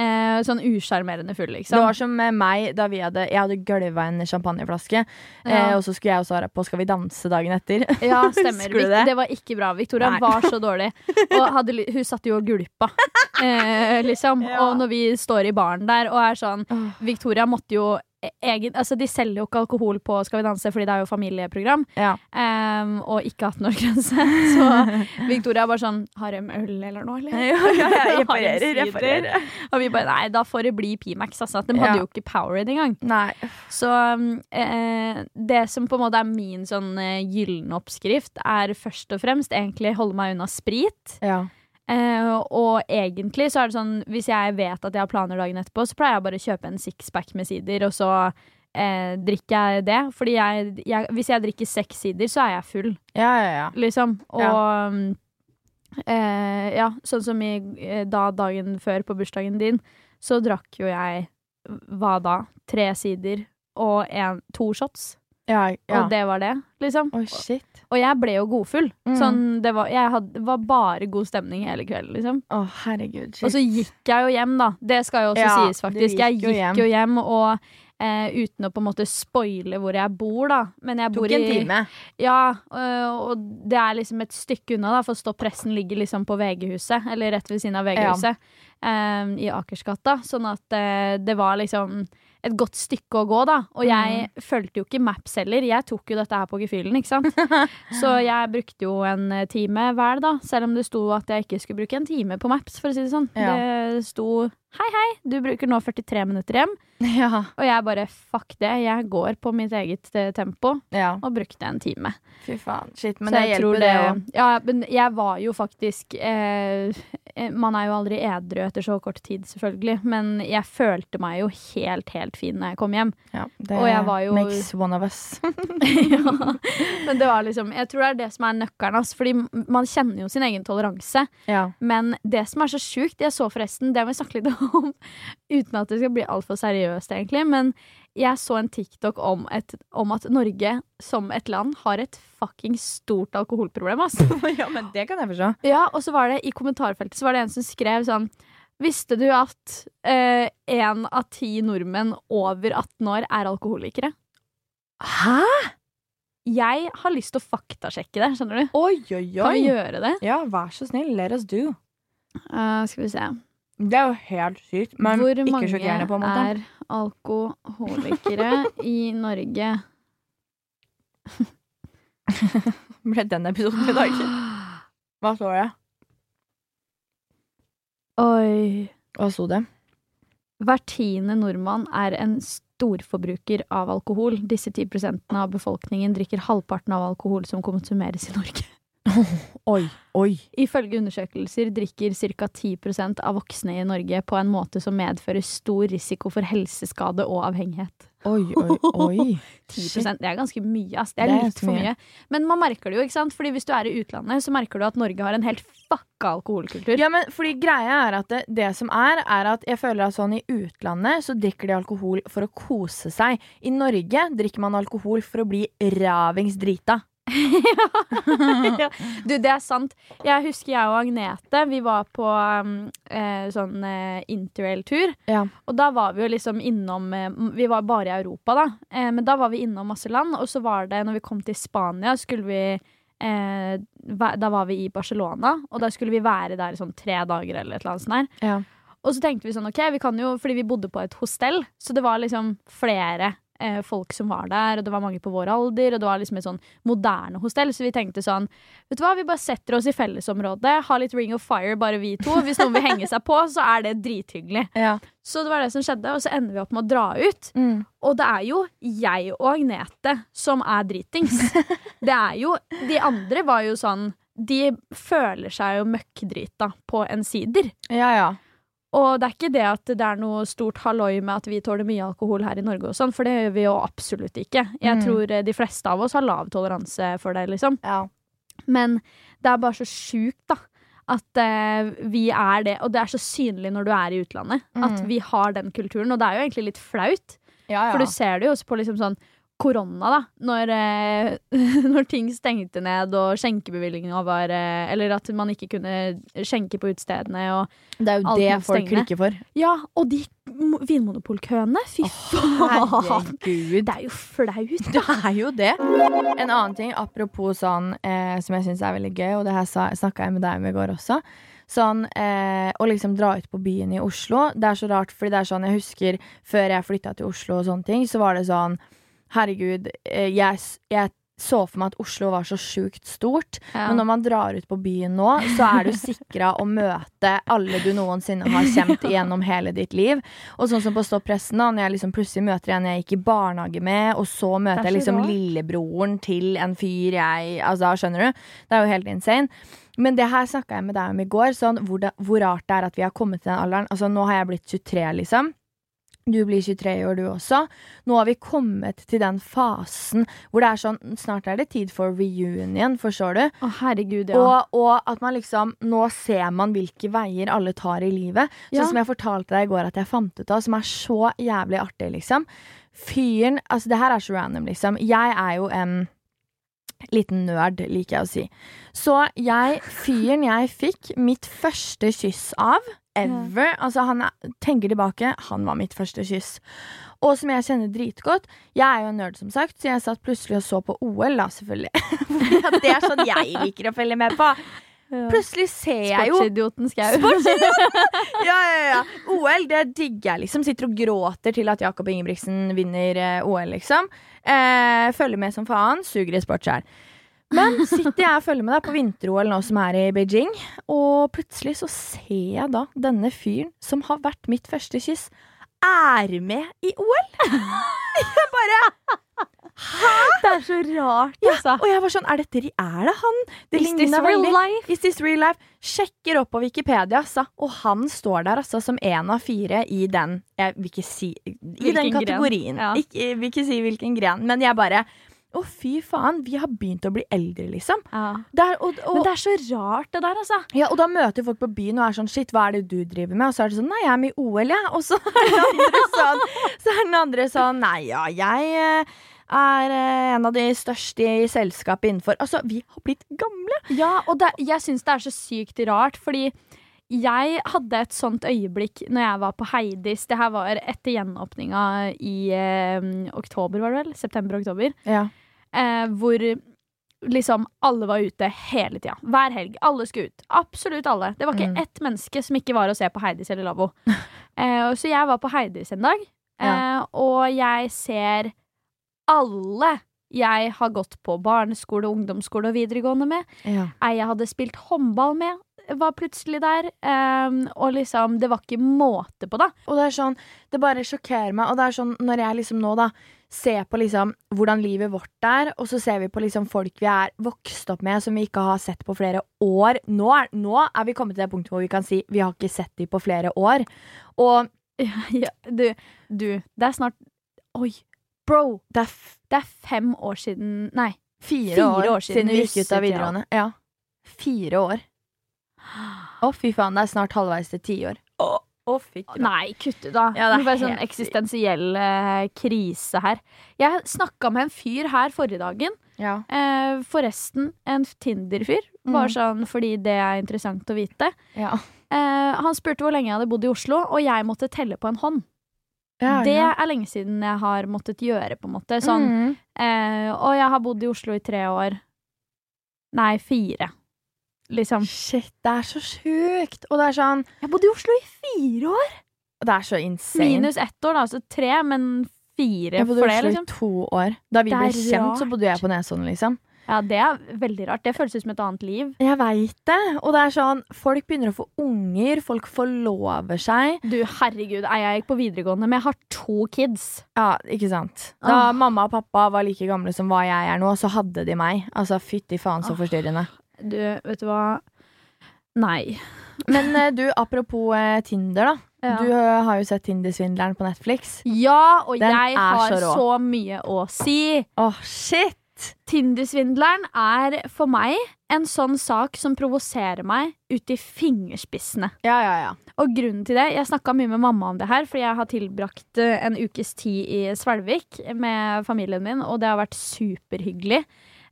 Eh, sånn usjarmerende full, Det liksom. var som med meg da vi hadde Jeg hadde gølva en champagneflaske, eh, Ja. og så skulle jeg også være på Skal vi danse dagen etter. *laughs* Ja, *laughs* stemmer. Husker du det? det? var ikke bra. Victoria Nei. var så dårlig. Og hadde, ly- hun satt jo og gulpa, *laughs* eh, liksom. Ja. Og når vi står i baren der og er sånn Victoria måtte jo egen, altså De selger jo ikke alkohol på Skal vi danse fordi det er jo familieprogram. Ja. Um, og ikke 18-årsgrense. *laughs* Så Victoria er bare sånn Har de øl eller noe, eller? Ja, ja, *laughs* Har reparerer, reparerer. Og vi bare Nei, da får det bli Pimax, altså. De Ja. hadde jo ikke Powerade engang. Nei. Så um, eh, det som på en måte er min sånn eh, gylne oppskrift, er først og fremst egentlig holde meg unna sprit. Ja. Eh, og egentlig så er det sånn hvis jeg vet at jeg har planer dagen etterpå, så pleier jeg bare å kjøpe en sixpack med sider, og så eh, drikker jeg det. Fordi jeg, jeg, hvis jeg drikker seks sider, så er jeg full, Ja, ja, ja. liksom. Og ja. eh, ja, sånn som i, eh, da dagen før på bursdagen din, så drakk jo jeg hva da? Tre sider og en, to shots. Ja, ja. Og det var det, liksom. Oh, shit. Og jeg ble jo godfull. Mm. Sånn, det var, hadde, var bare god stemning hele kvelden, liksom. Oh, herregud. Shit. Og så gikk jeg jo hjem, da. Det skal jo også Ja, sies, faktisk. Gikk Jeg gikk jo hjem. jo hjem, og Eh, uten å på en måte spoile hvor jeg bor, da. Men jeg bor Tok en time. Ja, øh, og det er liksom et stykke unna, da, for Stoppressen ligger liksom på VG-huset, eller rett ved siden av VG-huset, eh, i Akersgata. Sånn at eh, det var liksom et godt stykke å gå, da. Og jeg fulgte jo ikke Maps heller. Jeg tok jo dette her på gefühlen, ikke sant. *laughs* Så jeg brukte jo en eh, time hver, da. Selv om det sto at jeg ikke skulle bruke en time på Maps, for å si det sånn. Ja. Det sto hei, hei, du bruker nå 43 minutter hjem. *laughs* Ja. Og jeg bare fuck det, jeg går på mitt eget eh, tempo, ja. og brukte en time. Fy faen. Shit, men Så det hjelper, det òg. Ja, men jeg var jo faktisk eh, eh, Man er jo aldri edru etter så kort tid, selvfølgelig. Men jeg følte meg jo helt, helt fin når jeg kom hjem. Ja, det Og jeg var jo- makes one of us. *laughs* *laughs* ja. Men det var liksom Jeg tror det er det som er nøkkelen. altså. Fordi man kjenner jo sin egen toleranse. ja. Men det som er så sjukt Jeg så forresten, det må vi snakke litt om, *laughs* uten at det skal bli altfor seriøst, egentlig. Men jeg så en TikTok om, et, om at Norge som et land har et fucking stort alkoholproblem. altså. *laughs* ja, men det kan jeg forstå. Ja, og så var det i kommentarfeltet så var det en som skrev sånn Visste du at én av ti nordmenn over 18 år er alkoholikere? Hæ? Jeg har lyst til å faktasjekke det, skjønner du? Oi, oi, Kan vi gjøre det? Ja, vær så snill. Let us do. Uh, skal vi se. Det er jo helt sykt, men Hvor ikke mange sjokkerende, på en måte. er alkoholikere i Norge? *laughs* Ble den episoden i dag? Hva står det? Oi. Hva sto det? Hver tiende nordmann er en storforbruker av alkohol. Disse 10% av befolkningen drikker halvparten av alkohol som konsumeres i Norge. *laughs* Oi, oi. Ifølge undersøkelser drikker ca. 10% av voksne i Norge på en måte som medfører stor risiko for helseskade og avhengighet. Oi, oi, oi. *laughs* 10 Det er ganske mye, ass. Det er, Det er litt for mye. mye. Men man merker det jo, ikke sant? Fordi hvis du er i utlandet, så merker du at Norge har en helt fucka alkoholkultur. Ja, men fordi greia er at det, det som er, er at jeg føler at sånn i utlandet så drikker de alkohol for å kose seg. I Norge drikker man alkohol for å bli ravings drita. *laughs* Ja. Du, det er sant. Jeg husker jeg og Agnete, vi var på um, eh, sånn eh, interrail-tur. Ja. Og da var vi jo liksom innom eh, Vi var bare i Europa, da. Eh, men da var vi innom masse land. Og så var det, når vi kom til Spania, skulle vi eh, Da var vi i Barcelona, og da skulle vi være der i sånn tre dager eller et eller annet sånt der. Ja. Og så tenkte vi sånn, ok, vi kan jo, fordi vi bodde på et hostell, så det var liksom flere eh, folk som var der, og det var mange på vår alder, og det var liksom et sånn moderne hostell, så vi tenkte sånn, vet du hva, vi bare setter oss i fellesområdet, har litt ring of fire, bare vi to, hvis noen vil henge seg på, så er det drithyggelig. *laughs* Ja. Så det var det som skjedde, og så ender vi opp med å dra ut, Mm. og det er jo jeg og Agnete som er dritings. *laughs* Det er jo, de andre var jo sånn, de føler seg jo møkkdrita på en sider. ja, ja. Og det er ikke det at det er noe stort halloi med at vi tåler mye alkohol her i Norge og sånn, for det gjør vi jo absolutt ikke. Jeg Mm. tror eh, de fleste av oss har lav toleranse for det, liksom. ja. Men det er bare så sjukt, da. At eh, vi er det, og det er så synlig når du er i utlandet. At Mm. vi har den kulturen. Og det er jo egentlig litt flaut, ja, ja. for du ser det jo også på liksom sånn korona, da. Når, eh, *laughs* når ting stengte ned og skjenkebevilgninga var eh, Eller at man ikke kunne skjenke på utestedene og det er jo det folk stenge. klikker for. Ja, og de vinmonopolkøene, fy faen! Herregud. Det er jo flaut. Det er jo det. En annen ting, apropos sånn eh, som jeg syns er veldig gøy, og det her snakka jeg med deg om i går også. Sånn eh, å liksom dra ut på byen i Oslo. Det er så rart, fordi det er sånn jeg husker før jeg flytta til Oslo og sånne ting, så var det sånn Herregud, eh, jeg, jeg så for meg at Oslo var så sjukt stort. Men når man drar ut på byen nå, så er du sikra å møte alle du noensinne har kjent gjennom hele ditt liv. Og sånn som på Stopp pressen, da, når jeg liksom plutselig møter en jeg gikk i barnehage med, og så møter er jeg liksom lillebroren til en fyr jeg Altså, skjønner du? Det er jo helt insane. Men det her snakka jeg med deg om i går, sånn hvor, det, hvor rart det er at vi har kommet til den alderen. Altså, nå har jeg blitt 23, liksom. Du blir 23 i år, du også. Nå har vi kommet til den fasen hvor det er sånn Snart er det tid for reunion, forstår du? Å, herregud, ja. Og, og at man liksom Nå ser man hvilke veier alle tar i livet. Ja. Sånn som jeg fortalte deg i går at jeg fant ut av, som er så jævlig artig, liksom. Fyren Altså, det her er så random, liksom. Jeg er jo en Liten nerd, liker jeg å si. Så jeg, fyren jeg fikk mitt første kyss av ever Altså, han er, tenker tilbake, han var mitt første kyss. Og som jeg kjenner dritgodt. Jeg er jo en nerd, som sagt, så jeg satt plutselig og så på OL, da, selvfølgelig. *laughs* Det er sånn jeg liker å følge med på. Plutselig ser jeg jo Sportsidioten Skau. *laughs* ja, ja, ja. OL, det digger jeg, liksom. Sitter og gråter til at Jakob Ingebrigtsen vinner eh, OL, liksom. Eh, følger med som faen. Suger i sport. Men sitter jeg og følger med deg på vinter-OL nå som er i Beijing, og plutselig så ser jeg da denne fyren som har vært mitt første kyss, er med i OL! *laughs* Jeg bare Hæ?! Det er så rart, ja, altså. Og jeg var sånn, er dette Er det han? Det Is this real veldig. life? Is this real life? Sjekker opp på Wikipedia, altså. Og han står der altså som én av fire i den Jeg vil ikke si I Hvilken den kategorien. Ja. Ikke, vil ikke si hvilken gren, men jeg bare Å, fy faen, vi har begynt å bli eldre, liksom. Ja. Det er, og, og, Men det er så rart, det der, altså. ja, og da møter folk på byen og er sånn Shit, hva er det du driver med? Og så er det sånn Nei, jeg er med i OL, jeg. Og så er den andre sånn Så er den andre sånn Nei, ja, jeg eh, er eh, en av de største i selskapet innenfor Altså, vi har blitt gamle. Ja, og det, jeg syns det er så sykt rart, fordi jeg hadde et sånt øyeblikk når jeg var på Heidis. Det her var etter gjenåpninga i eh, oktober, var det vel? September-oktober. Ja. Eh, hvor liksom alle var ute hele tida. Hver helg. Alle skulle ut. Absolutt alle. Det var ikke Mm. ett menneske som ikke var å se på Heidis eller Lavvo. *laughs* Eh, så jeg var på Heidis en dag, eh, og jeg ser alle jeg har gått på barneskole, ungdomsskole og videregående med. ja. Ei jeg hadde spilt håndball med, var plutselig der. Um, og liksom, det var ikke måte på, da. Og det er sånn, det bare sjokkerer meg. Og det er sånn, når jeg liksom nå da ser på liksom hvordan livet vårt er, og så ser vi på liksom folk vi er vokst opp med som vi ikke har sett på flere år. Nå er, nå er vi kommet til det punktet hvor vi kan si vi har ikke sett dem på flere år. Og *laughs* Ja, du, du, det er snart Oi, bro! det er Det er fem år siden Nei. fire, Fire år, år siden siden vi gikk ut av videregående. Ja. Fire år. *gasps* Å, fy faen, det er snart halvveis til tiår. Å, å, fy faen. Nei, kutt ut, da. Ja, det er er sånn eksistensiell eh, krise her. Jeg snakka med en fyr her forrige dagen. Ja. Eh, forresten, en Tinder-fyr. Bare Mm. sånn fordi det er interessant å vite. Ja. Eh, han spurte hvor lenge jeg hadde bodd i Oslo, og jeg måtte telle på en hånd. Ja, det er lenge siden jeg har måttet gjøre, på en måte. Sånn, Mm. eh, og jeg har bodd i Oslo i tre år. Nei, fire. Liksom. Shit, det er så sjukt. Og det er sånn Jeg bodde i Oslo i fire år! Det er så insane. Minus ett år, da. Altså tre, men fire for det, liksom. i to år. Da vi ble kjent, så bodde jeg på Nesodden, liksom. Ja, det er veldig rart. Det føles ut som et annet liv. Jeg veit det. Og det er sånn, folk begynner å få unger, folk forlover seg. Du, herregud, jeg gikk på videregående, men jeg har to kids. Ja, ikke sant. Da Åh. mamma og pappa var like gamle som hva jeg er nå, så hadde de meg. Altså, fytti faen så forstyrrende. Du, vet du hva? Nei. Men eh, du, apropos eh, Tinder, da. Ja. Du eh, har jo sett Tinder-svindleren på Netflix. Ja, og Den jeg er har så så, rå. mye å si. Åh, shit! Tinder-svindleren er for meg en sånn sak som provoserer meg ut i fingerspissene. Ja, ja, ja. Og grunnen til det, jeg snakka mye med mamma om det her, fordi jeg har tilbrakt eh, en ukes tid i Svelvik med familien min, og det har vært superhyggelig.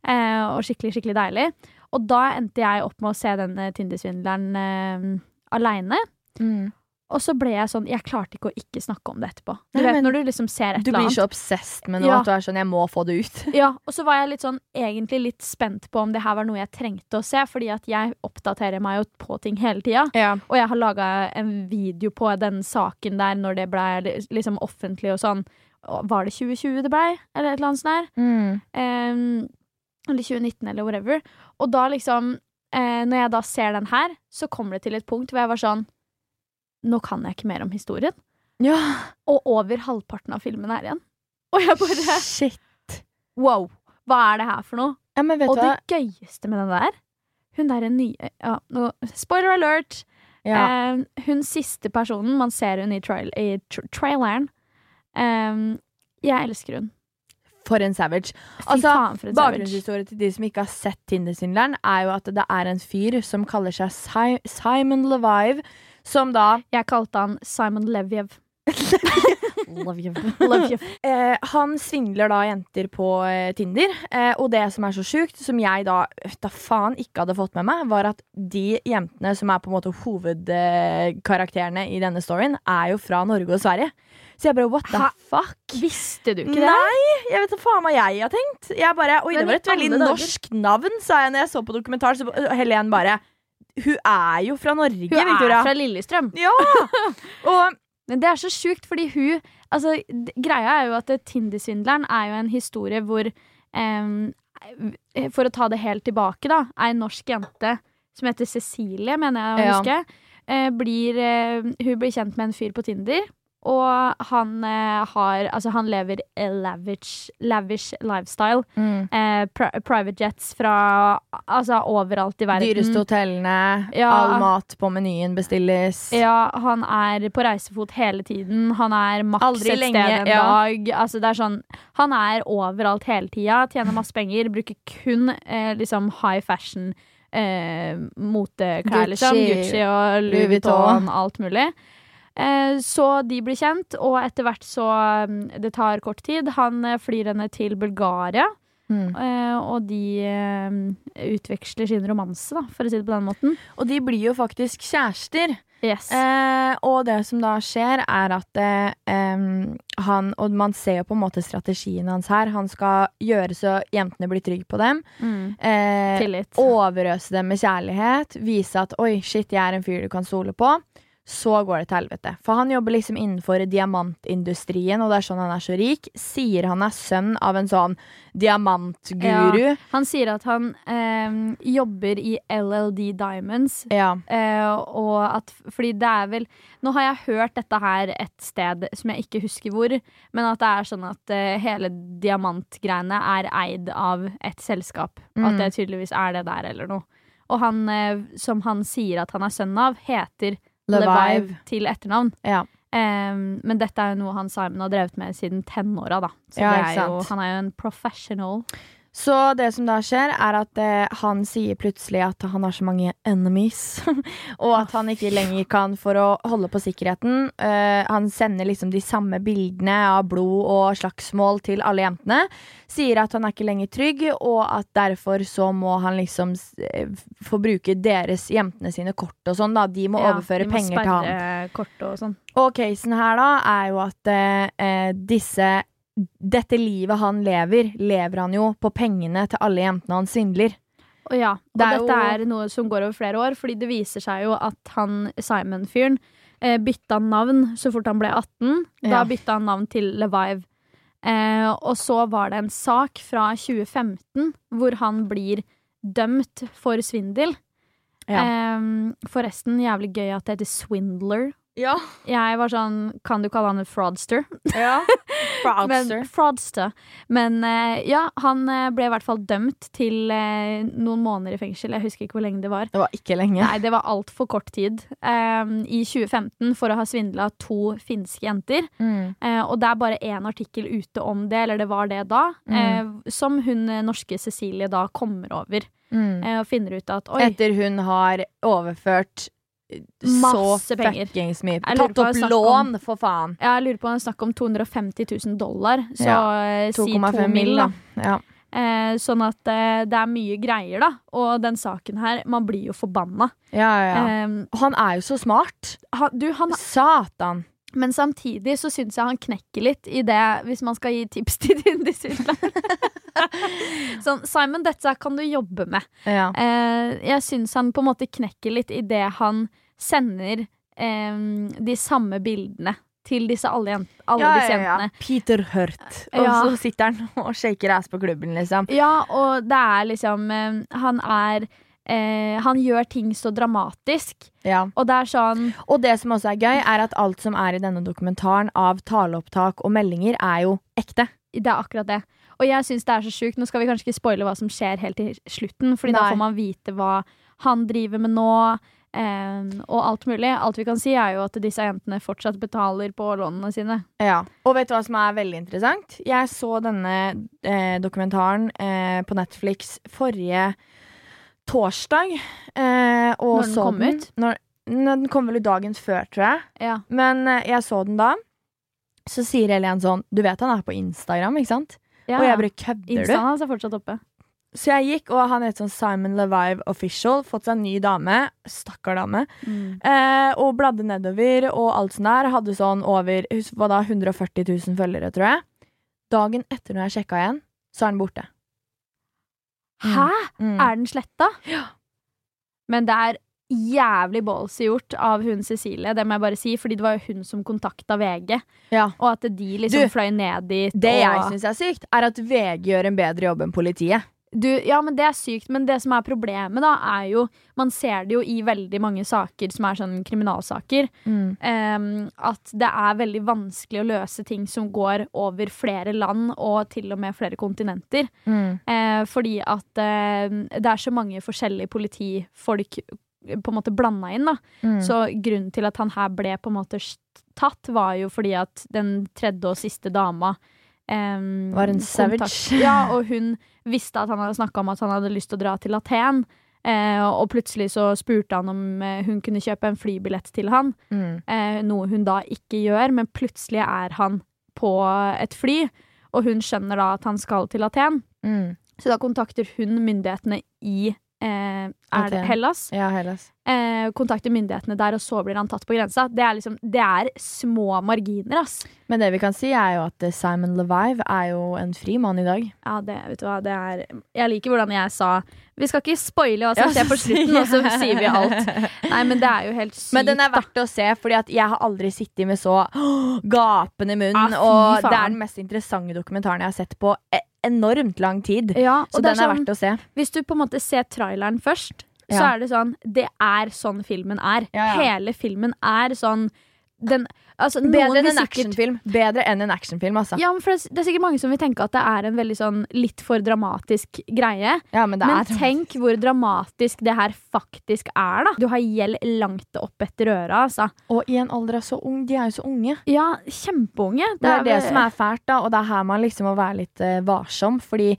Eh, og skikkelig, skikkelig deilig. Og da endte jeg opp med å se denne Tinder-svindleren eh, aleine. Mm. Og så ble jeg sånn Jeg klarte ikke å ikke snakke om det etterpå. Du Nei, vet når du liksom ser et eller annet. Du blir så obsessed med noe Ja. at du er sånn, jeg må få det ut. *laughs* Ja, og så var jeg litt sånn egentlig litt spent på om det her var noe jeg trengte å se, fordi at jeg oppdaterer meg jo på ting hele tida. Ja. Og jeg har laga en video på den saken der når det blei liksom offentlig og sånn. Var det 2020 det blei, eller et eller annet sånt der? Mm. Em, eller 2019, eller whatever. Og da liksom, eh, når jeg da ser den her, så kommer det til et punkt hvor jeg var sånn Nå kan jeg ikke mer om historien. ja. Og over halvparten av filmen er igjen. Og jeg bare Shit. Wow! Hva er det her for noe? Ja, men vet Og det gøyeste med den der Hun der er nye ja, no, Spoiler alert! Ja. Eh, hun siste personen Man ser hun i, trail, i tra traileren. Eh, jeg elsker hun. For en savage. Altså, faen, for en savage. Bakgrunnshistorie til de som ikke har sett Tinder-svindleren, er jo at det er en fyr som kaller seg Si- Simon Levive, som da Jeg kalte han Simon Leviev. Love you. *laughs* Love you. Eh, han svindler da jenter på eh, Tinder. Eh, og det som er så sjukt, som jeg da, da faen ikke hadde fått med meg, var at de jentene som er på en måte hovedkarakterene i denne storyen, er jo fra Norge og Sverige. Så jeg bare what the Hæ? fuck? Visste du ikke det? Nei, jeg vet da faen hva jeg har tenkt. Jeg bare, Oi, det var et veldig norsk navn, sa jeg når jeg så på dokumentar. Så Helen bare Hun er jo fra Norge, Hun Victoria. er fra Lillestrøm. Ja! *laughs* Og Men det er så sjukt, fordi hun Altså, greia er jo at eh, Tinder-svindleren er jo en historie hvor um, For å ta det helt tilbake, da, ei norsk jente som heter Cecilie, mener jeg å Ja. huske, eh, blir, uh, hun blir kjent med en fyr på Tinder. Og han eh, har Altså, han lever a lavish, lavish lifestyle. mm. Eh, pri private jets fra altså overalt i verden. Dyreste hotellene, Ja. all mat på menyen bestilles. Ja, han er på reisefot hele tiden. Han er maks et lenge, sted en ja. dag. Altså, det er sånn, han er overalt hele tida, tjener masse penger, bruker kun eh, liksom high fashion eh, moteklær, liksom. Gucci og Louis. Vuitton, alt mulig. Eh, så de blir kjent, og etter hvert så mm, Det tar kort tid. Han eh, flyr henne til Bulgaria, Mm. eh, og de utveksler sin romanse, da, for å si det på den måten. Og de blir jo faktisk kjærester. Yes. Eh, og det som da skjer, er at eh, han Og man ser jo på en måte strategien hans her. Han skal gjøre så jentene blir trygge på dem. Mm. Eh, overøse dem med kjærlighet. Vise at 'oi, shit, jeg er en fyr du kan stole på'. Så går det til helvete. For han jobber liksom innenfor diamantindustrien, og det er sånn han er så rik. Sier han er sønn av en sånn diamantguru. Han sier at han eh, jobber i LLD Diamonds. Ja. Eh, og at Fordi det er vel Nå har jeg hørt dette her et sted som jeg ikke husker hvor, men at det er sånn at eh, hele diamantgreiene er eid av et selskap. Mm. at det tydeligvis er det der eller noe. Og han eh, som han sier at han er sønn av, heter Levive. Til etternavn. Ja. Um, men dette er jo noe han Simon har drevet med siden tenåra, da. Så Ja, er jo, han er jo en professional. Så det som da skjer, er at eh, han sier plutselig at han har så mange enemies. *laughs* og at han ikke lenger kan for å holde på sikkerheten. Eh, han sender liksom de samme bildene av blod og slagsmål til alle jentene. Sier at han er ikke lenger trygg, og at derfor så må han liksom eh, få bruke deres jentene sine kort og sånn. da De må Ja, overføre de må penger til han. og sånn. Og casen her da er jo at eh, eh, disse Dette livet han lever, lever han jo på pengene til alle jentene han svindler. Og ja, og Det er dette jo- er noe som går over flere år, fordi det viser seg jo at han Simon-fyren eh, bytta navn så fort han ble 18. Da Ja. bytta han navn til Levive. Eh, og så var det en sak fra 2015 hvor han blir dømt for svindel. Ja. Eh, forresten, jævlig gøy at det heter Swindler. Ja. Jeg var sånn Kan du kalle han en fraudster? ja. *laughs* Men, fraudster. Men eh, ja, han eh, ble i hvert fall dømt til eh, noen måneder i fengsel. Jeg husker ikke hvor lenge det var. Det var ikke lenge. Nei, det var altfor kort tid. Um, I 2015 for å ha svindla to finske jenter. Mm. Uh, og det er bare én artikkel ute om det, eller det var det da, eh, som hun norske Cecilie da kommer over. Mm. og finner ut at oi, Etter hun har overført Masse så penger. fuckings mye. Tatt opp lån, om- for faen. jeg lurer på om det er snakk om 250 000 dollar. Så Ja, eh, si 2 2,5 mill., mil, da. Ja. Eh, sånn at eh, det er mye greier, da. Og den saken her, man blir jo forbanna. Ja, ja, ja. Eh, han er jo så smart. han, du, han, Satan. Men samtidig så syns jeg han knekker litt i det, hvis man skal gi tips til Tinder-svindleren. *laughs* sånn, Simon, dette kan du jobbe med. Ja. Eh, jeg syns han på en måte knekker litt i det han sender eh, de samme bildene til disse alle, jent alle ja, disse ja, ja. Peter Hurt. Og så sitter han og shaker ass på klubben, liksom. Ja, og det er liksom eh, Han er eh, Han gjør ting så dramatisk. Ja. Og det er sånn Og det som også er gøy, er at alt som er i denne dokumentaren av taleopptak og meldinger, er jo ekte. Det er akkurat det. Og jeg syns det er så sjukt. Nå skal vi kanskje ikke spoile hva som skjer helt til slutten, Fordi da får man vite hva han driver med nå. eh, og alt mulig. Alt vi kan si, er jo at disse jentene fortsatt betaler på lånene sine. Ja. Og vet du hva som er veldig interessant? Jeg så denne eh, dokumentaren eh, på Netflix forrige torsdag. Eh, og Når den så kom ut? Når, når den kom vel ut dagen før, tror jeg. Ja. Men eh, jeg så den da. Så sier Helen sånn Du vet han er på Instagram, ikke sant? Ja, Og jeg bare kødder du? Instaen hans er fortsatt oppe. Så jeg gikk, og han het sånn Simon Levive Official. Fått seg en ny dame. Stakkar dame. Mm. Eh, og bladde nedover og alt sånn der. Hadde sånn over hva da, 140 000 følgere, tror jeg. Dagen etter når jeg sjekka igjen, så er han borte. Hæ? Mm. Er den sletta? Ja. Men det er jævlig ballsy gjort av hun Cecilie, det må jeg bare si, fordi det var jo hun som kontakta VG, Ja. og at de liksom Du, fløy ned dit. Det jeg og... syns er sykt, er at VG gjør en bedre jobb enn politiet. Du, ja, men det er sykt. Men det som er problemet, da, er jo Man ser det jo i veldig mange saker som er sånn kriminalsaker. em, at det er veldig vanskelig å løse ting som går over flere land og til og med flere kontinenter. Mm. Uh, fordi at uh, det er så mange forskjellige politifolk eh, på en måte blanda inn. da. Mm. Så grunnen til at han her ble på en måte tatt, var jo fordi at den tredje og siste dama em, Var en savage. kontakt- *laughs* Ja, og hun visste at han hadde snakka om at han hadde lyst til å dra til Aten. Eh, og plutselig så spurte han om eh, hun kunne kjøpe en flybillett til han. Mm. Eh, noe hun da ikke gjør, men plutselig er han på et fly. Og hun skjønner da at han skal til Aten. Mm. Så da kontakter hun myndighetene i eh, er det Hellas. Ja, Hellas. Eh, kontakter myndighetene der, og så blir han tatt på grensa. Det er liksom, det er små marginer, ass. Men det vi kan si, er jo at eh, Simon Levive er jo en fri mann i dag. Ja, det, vet du hva, det er Jeg liker hvordan jeg sa Vi skal ikke spoile hva som skjer på slutten, og så sier- vi alt. *laughs* Nei, men det er jo helt sykt. Men den er verdt å se, fordi at jeg har aldri sittet med så gapende munn. Ja, og det er den mest interessante dokumentaren jeg har sett på e- enormt lang tid. Ja, Så den er sånn, verdt å se. Hvis du på en måte ser traileren først, så er det sånn Det er sånn filmen er. Hele filmen er sånn den, altså, Bedre enn en sikkert- Bedre enn en actionfilm, altså. Ja, det, det er sikkert mange som vil tenke at det er en veldig sånn litt for dramatisk greie. Ja, men det Men tenk hvor dramatisk det her faktisk er, da. Du har gjeld langt opp etter øra, altså. Og i en alder av så ung. De er jo så unge. Ja, kjempeunge. Det er det som er fælt, da, og det er her man liksom må være litt uh, varsom, fordi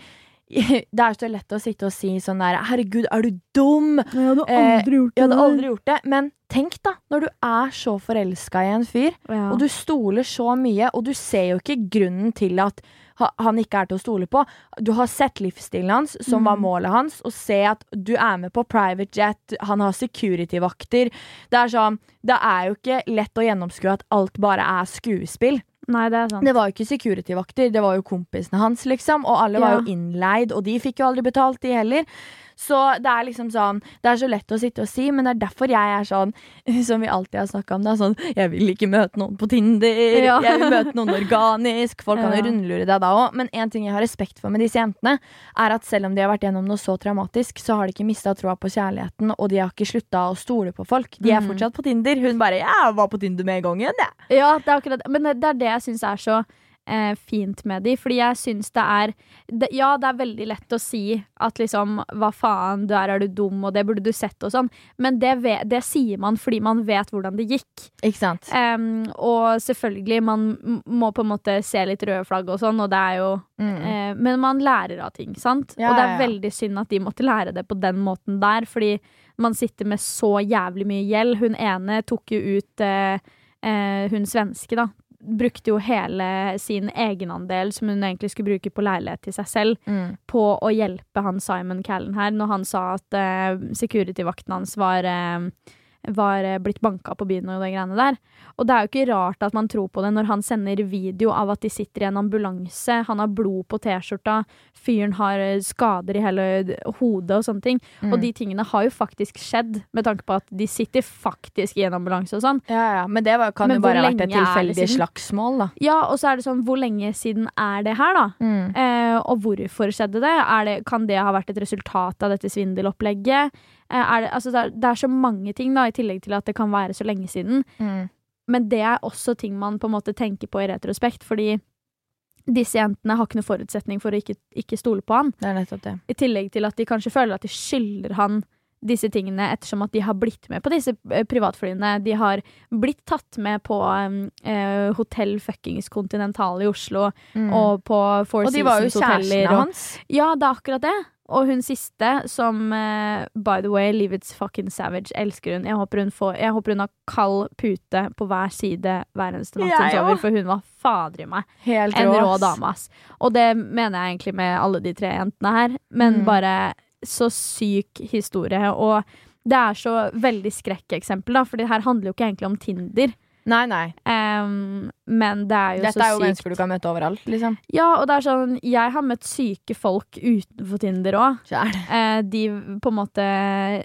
*laughs* det er så lett å sitte og si sånn der Herregud, er du dum? Jeg hadde Eh, aldri gjort Jeg hadde aldri gjort det. Men tenk, da, når du er så forelska i en fyr, ja. og du stoler så mye, og du ser jo ikke grunnen til at han ikke er til å stole på. Du har sett livsstilen hans, som Mm. var målet hans, og se at du er med på private jet, han har security-vakter. Det er sånn, det er jo ikke lett å gjennomskue at alt bare er skuespill. Nei, det er sant. Det var jo ikke security-vakter, det var jo kompisene hans, liksom. Og alle var jo innleid, og de fikk jo aldri betalt, de heller. Så det er liksom sånn Det er så lett å sitte og si, men det er derfor jeg er sånn *laughs* Som vi alltid har snakka om, da. Sånn Jeg vil ikke møte noen på Tinder. *laughs* Ja. Jeg vil møte noen organisk. Folk kan jo Ja. rundlure deg da òg. Men en ting jeg har respekt for med disse jentene, er at selv om de har vært gjennom noe så traumatisk, så har de ikke mista troa på kjærligheten, og de har ikke slutta å stole på folk. De er Mm. fortsatt på Tinder. Hun bare 'Jeg var på Tinder med en gang igjen, jeg'. Ja, det er akkurat. Men det er det jeg syns er så eh, fint med de. Fordi jeg syns det er det, Ja, det er veldig lett å si at liksom Hva faen, der er du dum, og det burde du sett, og sånn. Men det, det sier man fordi man vet hvordan det gikk. Ikke sant? Um, og selvfølgelig, man må på en måte se litt røde flagg og sånn, og det er jo Mm. eh, Men man lærer av ting, sant? Ja, og det ja, er ja. veldig synd at de måtte lære det på den måten der, fordi man sitter med så jævlig mye gjeld. Hun ene tok jo ut eh, eh, Hun svenske, da. Brukte jo hele sin egenandel, som hun egentlig skulle bruke på leilighet til seg selv, Mm. på å hjelpe han Simon Callen her, når han sa at uh, security-vakten hans var eh, var eh, blitt banka på byen og de greiene der. Og det er jo ikke rart at man tror på det når han sender video av at de sitter i en ambulanse, han har blod på T-skjorta, fyren har eh, skader i hele hodet og sånne ting. Mm. Og de tingene har jo faktisk skjedd, med tanke på at de sitter faktisk i en ambulanse og sånn. Ja, ja, men det var, kan Men jo bare ha vært et tilfeldig slagsmål, da. Ja, og så er det sånn, hvor lenge siden er det her, da? Mm. Eh, og hvorfor skjedde det? Det? Kan det ha vært et resultat av dette svindelopplegget? Eh, er det, altså det, er, det er så mange ting, da, i tillegg til at det kan være så lenge siden. Mm. Men det er også ting man på en måte tenker på i retrospekt, fordi disse jentene har ikke noen forutsetning for å ikke, ikke stole på han. Det er nettopp det. I tillegg til at de kanskje føler at de skylder han disse tingene ettersom at de har blitt med på disse eh, privatflyene. De har blitt tatt med på eh, hotell fuckings Continental i Oslo Mm. og på Four og de var jo Seasons-hoteller. kjærestene hans. Ja, det er akkurat det. Og hun siste, som uh, by the way, Livets fucking savage, elsker hun. Jeg håper hun, får, jeg håper hun har kald pute på hver side hver eneste natt hun sover, for hun var fader i meg. Helt En rå dame, ass. Og det mener jeg egentlig med alle de tre jentene her. Men Mm. bare så syk historie. Og det er så veldig skrekkeksempel, da, for det her handler jo ikke egentlig om Tinder. Nei, nei. Um, men det er jo Dette så er jo mennesker du kan møte overalt, liksom. Ja, og det er sånn Jeg har møtt syke folk utenfor Tinder òg. Kjære. Eh, de på en måte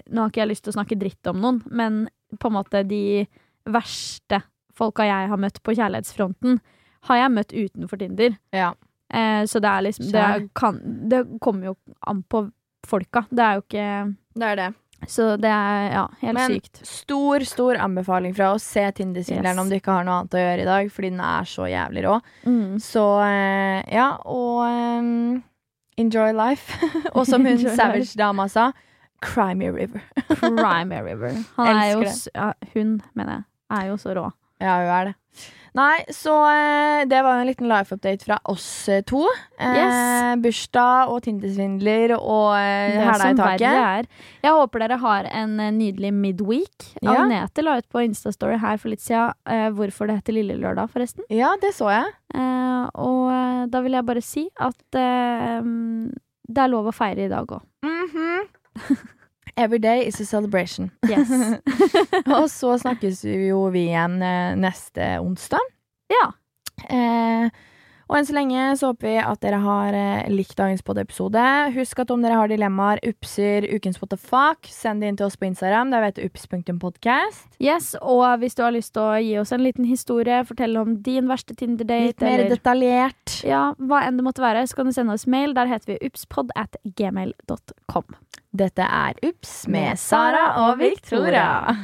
Nå har ikke jeg lyst til å snakke dritt om noen, men på en måte de verste folka jeg har møtt på kjærlighetsfronten, har jeg møtt utenfor Tinder. Ja. Uh, så det er liksom det, er, kan, det kommer jo an på folka. Det er jo ikke Det er det. Så det er ja, helt Men sykt. stor, stor anbefaling fra oss. Se Tindersvindleren Yes. om du ikke har noe annet å gjøre i dag, fordi den er så jævlig rå. Mm. Så eh, ja, og um, enjoy life. *laughs* og som hun *laughs* Savage-dama sa, cry me river. *laughs* Crime River. Han er jo det. ja, Hun, mener jeg, er jo så rå. Ja, hun er det. Nei, så eh, det var jo en liten life-update fra oss eh, to. Eh, Yes. Bursdag og Tindersvindler og eh, hæla i som taket. er. Jeg håper dere har en nydelig midweek. Ja. Agnete la ut på Instastory her for litt siden eh, hvorfor det heter Lille Lørdag, forresten. Ja, det så jeg. Eh, og da vil jeg bare si at mm, det er lov å feire i dag òg. Mhm. Every day is a celebration. Yes. *laughs* og så snakkes jo vi igjen eh, neste onsdag. ja. Eh, og enn så lenge så håper vi at dere har eh, likt dagens podiepisode. Husk at om dere har dilemmaer, upser, ukens what the fuck, send det inn til oss på Instagram. Der vet du ups.podcast. yes. Og hvis du har lyst til å gi oss en liten historie, fortelle om din verste Tinder-date, Litt mer eller detaljert. ja, hva enn det måtte være, så kan du sende oss mail. Der heter vi upspod at gmail.com. Dette er Ups med Sara og Victoria.